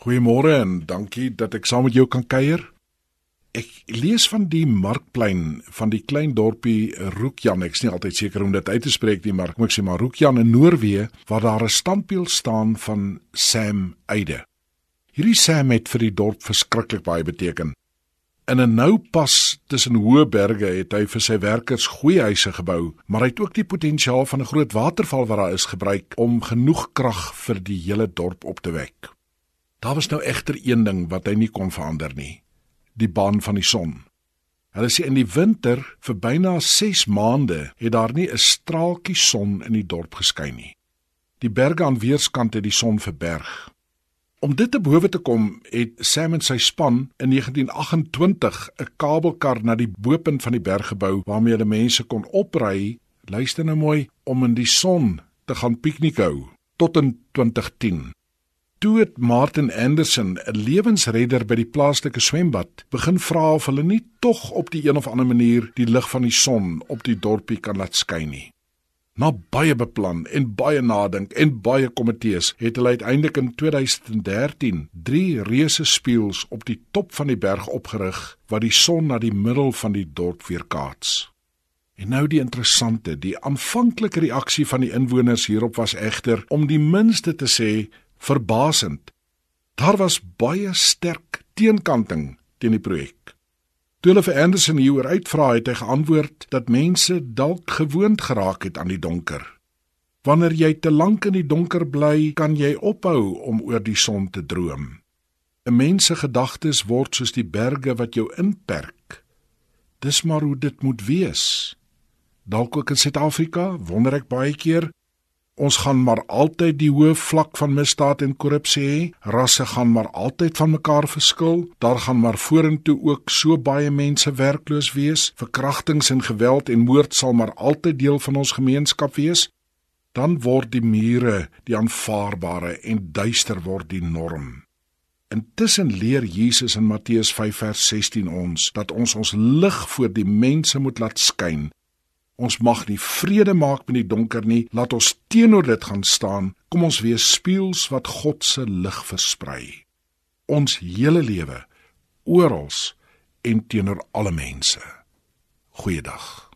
Goeiemôre en dankie dat ek saam met jou kan kuier. Ek lees van die markplein van die klein dorpie Roekjan. Ek's nie altyd seker om dit uit te spreek nie, maar kom ek sê maar Roekjan in Noorwe waar daar 'n standbeeld staan van Sam Eide. Hierdie Sam het vir die dorp verskriklik baie beteken. In 'n nou pas tussen hoë berge het hy vir sy werkers goeie huise gebou, maar hy het ook die potensiaal van 'n groot waterval wat daar is gebruik om genoeg krag vir die hele dorp op te wek. Daar was nou egter een ding wat hy nie kon verander nie. Die baan van die son. Hulle sê in die winter vir byna 6 maande het daar nie 'n straaltjie son in die dorp geskyn nie. Die berge aan weerskante het die son verberg. Om dit te bowe te kom, het Sam en sy span in 1928 'n kabelkar na die bopunt van die berg gebou waarmee hulle mense kon opry, luister nou mooi, om in die son te gaan piknik hou tot in 2010. Toe het Martin Anderson, 'n lewensredder by die plaaslike swembad, begin vra of hulle nie tog op die een of ander manier die lig van die son op die dorpie kan laat skyn nie. Na baie beplan en baie nadink en baie komitees het hulle uiteindelik in 2013 drie reuse spieëls op die top van die berg opgerig wat die son na die middel van die dorp weerkaats. En nou die interessante, die aanvanklike reaksie van die inwoners hierop was egter om die minste te sê verbasend. Daar was baie sterk teenkanting teen die projek. Toe hulle vir Anderson hieroor uitvra het hy geantwoord dat mense dalk gewoond geraak het aan die donker. Wanneer jy te lank in die donker bly, kan jy ophou om oor die son te droom. 'n Mens se gedagtes word soos die berge wat jou inperk. Dis maar hoe dit moet wees. Dalk ook in Suid-Afrika, wonder ek baie keer, Ons gaan maar altyd die hoë vlak van misdaad en korrupsie hê. Rasse gaan maar altyd van mekaar verskil. Daar gaan maar vorentoe ook so baie mense werkloos wees. Verkrachtings en geweld en moord sal maar altyd deel van ons gemeenskap wees. Dan word die mure die aanvaarbare en duister word die norm. Intussen leer Jesus in Matteus 5 vers 16 ons dat ons ons lig voor die mense moet laat skyn Ons mag nie vrede maak met die donker nie. Laat ons teenoor dit gaan staan. Kom ons wees spieëls wat God se lig versprei. Ons hele lewe oral en teenoor alle mense. Goeiedag.